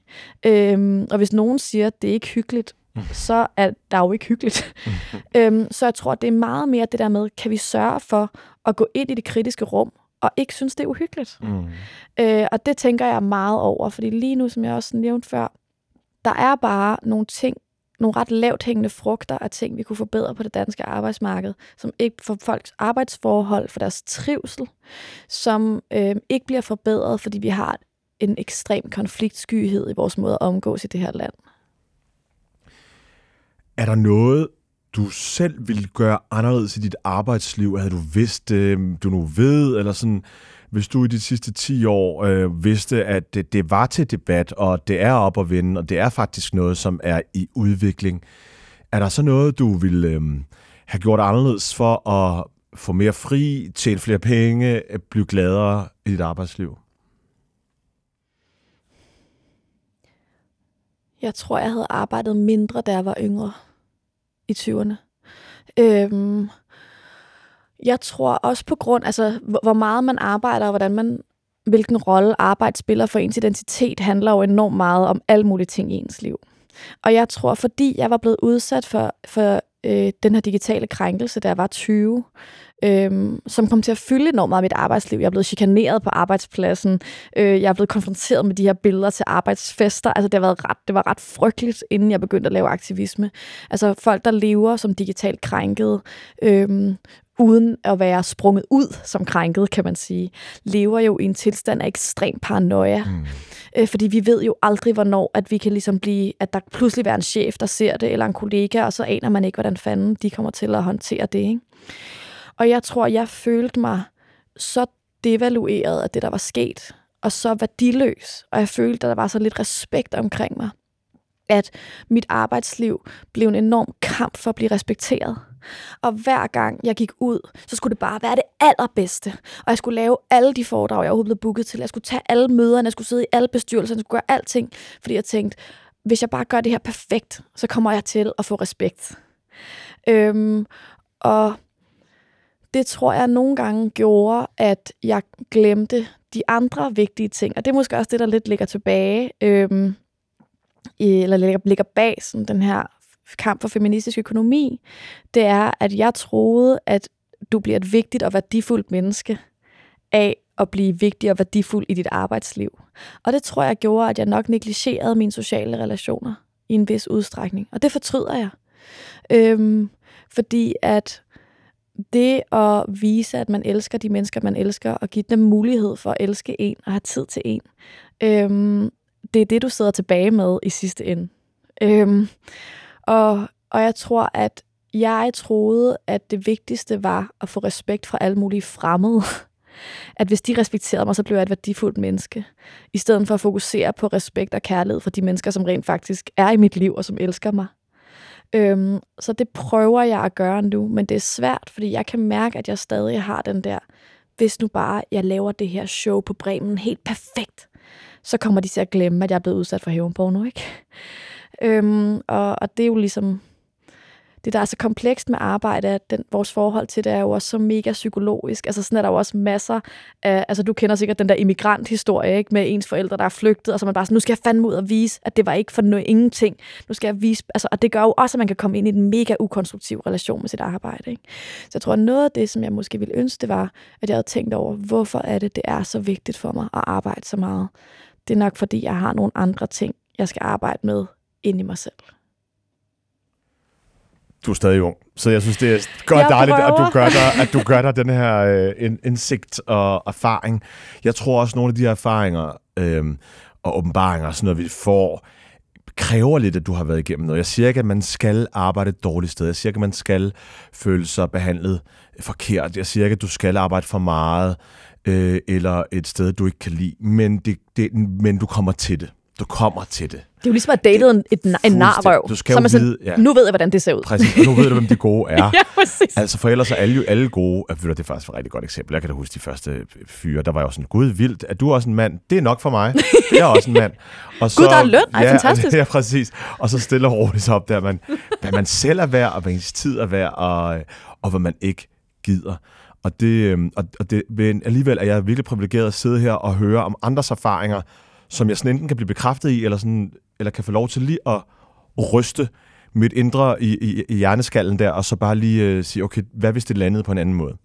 Øhm, og hvis nogen siger, at det er ikke hyggeligt, så er der jo ikke hyggeligt. øhm, så jeg tror, det er meget mere det der med, kan vi sørge for at gå ind i det kritiske rum, og ikke synes, det er uhyggeligt. Mm. Øh, og det tænker jeg meget over, fordi lige nu, som jeg også nævnte før, der er bare nogle ting, nogle ret lavt hængende frugter af ting, vi kunne forbedre på det danske arbejdsmarked, som ikke for folks arbejdsforhold, for deres trivsel, som øh, ikke bliver forbedret, fordi vi har en ekstrem konfliktskyhed i vores måde at omgås i det her land. Er der noget, du selv ville gøre anderledes i dit arbejdsliv? Havde du vidst, øh, du nu ved, eller sådan, hvis du i de sidste 10 år øh, vidste, at det, det var til debat, og det er op at vinde, og det er faktisk noget, som er i udvikling, er der så noget, du ville øh, have gjort anderledes for at få mere fri, tjene flere penge, øh, blive gladere i dit arbejdsliv? Jeg tror, jeg havde arbejdet mindre, da jeg var yngre i 20'erne. Øhm, jeg tror også på grund, altså hvor meget man arbejder, og hvordan man, hvilken rolle arbejde spiller for ens identitet, handler jo enormt meget om alle mulige ting i ens liv. Og jeg tror, fordi jeg var blevet udsat for, for øh, den her digitale krænkelse, da jeg var 20, øhm, som kom til at fylde enormt meget af mit arbejdsliv. Jeg er blevet chikaneret på arbejdspladsen. Øh, jeg er blevet konfronteret med de her billeder til arbejdsfester. Altså, det, har været ret, det var ret frygteligt, inden jeg begyndte at lave aktivisme. Altså, folk, der lever som digitalt krænkede, øhm, uden at være sprunget ud som krænket, kan man sige, lever jo i en tilstand af ekstrem paranoia. Mm. Øh, fordi vi ved jo aldrig, hvornår at vi kan ligesom blive, at der pludselig være en chef, der ser det, eller en kollega, og så aner man ikke, hvordan fanden de kommer til at håndtere det. Ikke? Og jeg tror, jeg følte mig så devalueret af det, der var sket, og så værdiløs. Og jeg følte, at der var så lidt respekt omkring mig. At mit arbejdsliv blev en enorm kamp for at blive respekteret. Og hver gang jeg gik ud, så skulle det bare være det allerbedste. Og jeg skulle lave alle de foredrag, jeg overhovedet blev booket til. Jeg skulle tage alle møderne, jeg skulle sidde i alle bestyrelserne, jeg skulle gøre alting. Fordi jeg tænkte, hvis jeg bare gør det her perfekt, så kommer jeg til at få respekt. Øhm, og det tror jeg nogle gange gjorde, at jeg glemte de andre vigtige ting. Og det er måske også det, der lidt ligger tilbage, øhm, eller ligger, ligger bag sådan den her kamp for feministisk økonomi. Det er, at jeg troede, at du bliver et vigtigt og værdifuldt menneske af at blive vigtig og værdifuld i dit arbejdsliv. Og det tror jeg gjorde, at jeg nok negligerede mine sociale relationer i en vis udstrækning. Og det fortryder jeg. Øhm, fordi at det at vise, at man elsker de mennesker, man elsker, og give dem mulighed for at elske en og have tid til en, øhm, det er det, du sidder tilbage med i sidste ende. Øhm, og, og jeg tror, at jeg troede, at det vigtigste var at få respekt fra alle mulige fremmede. At hvis de respekterede mig, så blev jeg et værdifuldt menneske. I stedet for at fokusere på respekt og kærlighed for de mennesker, som rent faktisk er i mit liv og som elsker mig. Øhm, så det prøver jeg at gøre nu, men det er svært, fordi jeg kan mærke, at jeg stadig har den der, hvis nu bare jeg laver det her show på Bremen helt perfekt, så kommer de til at glemme, at jeg er blevet udsat for hævnporno, ikke? Øhm, og, og det er jo ligesom det, der er så komplekst med arbejde, at den, vores forhold til det er jo også så mega psykologisk. Altså sådan er der jo også masser af, altså du kender sikkert den der immigranthistorie, ikke? Med ens forældre, der er flygtet, og så man bare sådan, nu skal jeg fandme ud og vise, at det var ikke for noget, ingenting. Nu skal jeg vise, altså, og det gør jo også, at man kan komme ind i en mega ukonstruktiv relation med sit arbejde, ikke? Så jeg tror, at noget af det, som jeg måske ville ønske, det var, at jeg havde tænkt over, hvorfor er det, det er så vigtigt for mig at arbejde så meget. Det er nok, fordi jeg har nogle andre ting, jeg skal arbejde med ind i mig selv du er stadig ung, så jeg synes, det er godt dejligt, at du gør dig, at du gør dig den her øh, indsigt og erfaring. Jeg tror også, nogle af de her erfaringer øh, og åbenbaringer, sådan noget, vi får, kræver lidt, at du har været igennem noget. Jeg siger ikke, at man skal arbejde et dårligt sted. Jeg siger ikke, at man skal føle sig behandlet forkert. Jeg siger ikke, at du skal arbejde for meget, øh, eller et sted, du ikke kan lide. Men, det, det, men du kommer til det. Du kommer til det. Det er jo ligesom at date en, et, en narrøv. Du skal jo vide, ja. Nu ved jeg, hvordan det ser ud. Præcis, og nu ved du, hvem de gode er. ja, præcis. Altså, for ellers er alle jo alle gode. Jeg ved, det er faktisk et rigtig godt eksempel. Jeg kan da huske de første fyre, der var jo sådan, gud vildt, er du også en mand? Det er nok for mig. Det er også en mand. Og så, gud, der er løn. Ej, ja, fantastisk. Ja, præcis. Og så stille og roligt så op der, man, hvad man selv er værd, og hvad ens tid er værd, og, og hvad man ikke gider. Og, det, øhm, og, og det, men alligevel er jeg virkelig privilegeret at sidde her og høre om andres erfaringer, som jeg sådan enten kan blive bekræftet i, eller, sådan, eller kan få lov til lige at ryste mit indre i, i, i hjerneskallen der, og så bare lige øh, sige, okay, hvad hvis det landede på en anden måde?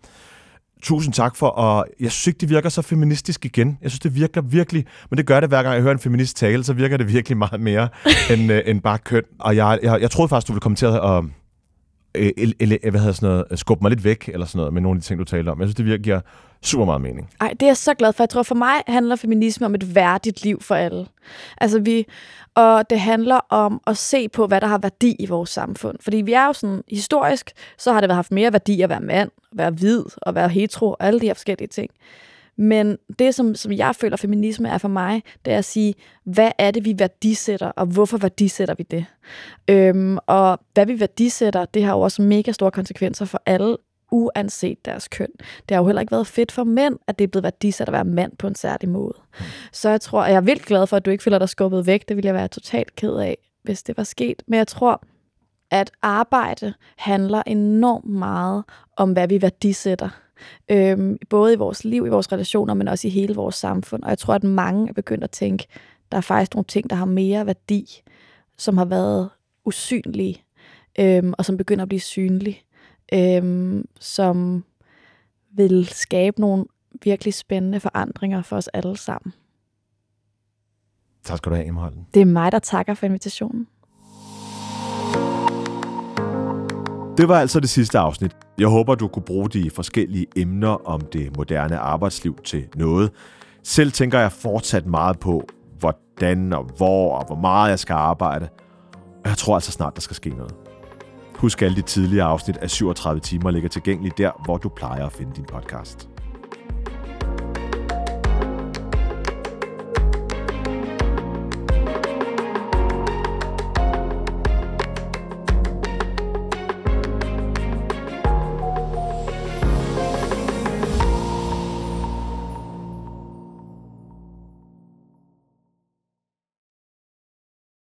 Tusind tak for, og jeg synes ikke, det virker så feministisk igen. Jeg synes, det virker virkelig, men det gør det hver gang, jeg hører en feminist tale, så virker det virkelig meget mere end, øh, end bare køn. Og jeg, jeg, jeg troede faktisk, du ville komme til at, Øh, eller, eller, hvad hedder sådan noget, øh, skubbe mig lidt væk, eller sådan noget, med nogle af de ting, du taler om. Jeg synes, det virkelig giver super meget mening. Nej, det er jeg så glad for. Jeg tror, for mig handler feminisme om et værdigt liv for alle. Altså vi, og det handler om at se på, hvad der har værdi i vores samfund. Fordi vi er jo sådan, historisk, så har det haft mere værdi at være mand, at være hvid, og være hetero, og alle de her forskellige ting. Men det, som, som jeg føler, feminisme er for mig, det er at sige, hvad er det, vi værdisætter, og hvorfor værdisætter vi det? Øhm, og hvad vi værdisætter, det har jo også mega store konsekvenser for alle uanset deres køn. Det har jo heller ikke været fedt for mænd, at det er blevet værdisat at være mand på en særlig måde. Så jeg tror, jeg er vildt glad for, at du ikke føler dig skubbet væk. Det ville jeg være totalt ked af, hvis det var sket. Men jeg tror, at arbejde handler enormt meget om, hvad vi værdisætter. Øhm, både i vores liv, i vores relationer, men også i hele vores samfund. Og jeg tror, at mange er begyndt at tænke, der er faktisk nogle ting, der har mere værdi, som har været usynlige, øhm, og som begynder at blive synlige, øhm, som vil skabe nogle virkelig spændende forandringer for os alle sammen. Tak skal du have, Emma Det er mig, der takker for invitationen. Det var altså det sidste afsnit. Jeg håber, du kunne bruge de forskellige emner om det moderne arbejdsliv til noget. Selv tænker jeg fortsat meget på, hvordan og hvor og hvor meget jeg skal arbejde. Og jeg tror altså snart, der skal ske noget. Husk alle de tidligere afsnit af 37 timer ligger tilgængelige der, hvor du plejer at finde din podcast.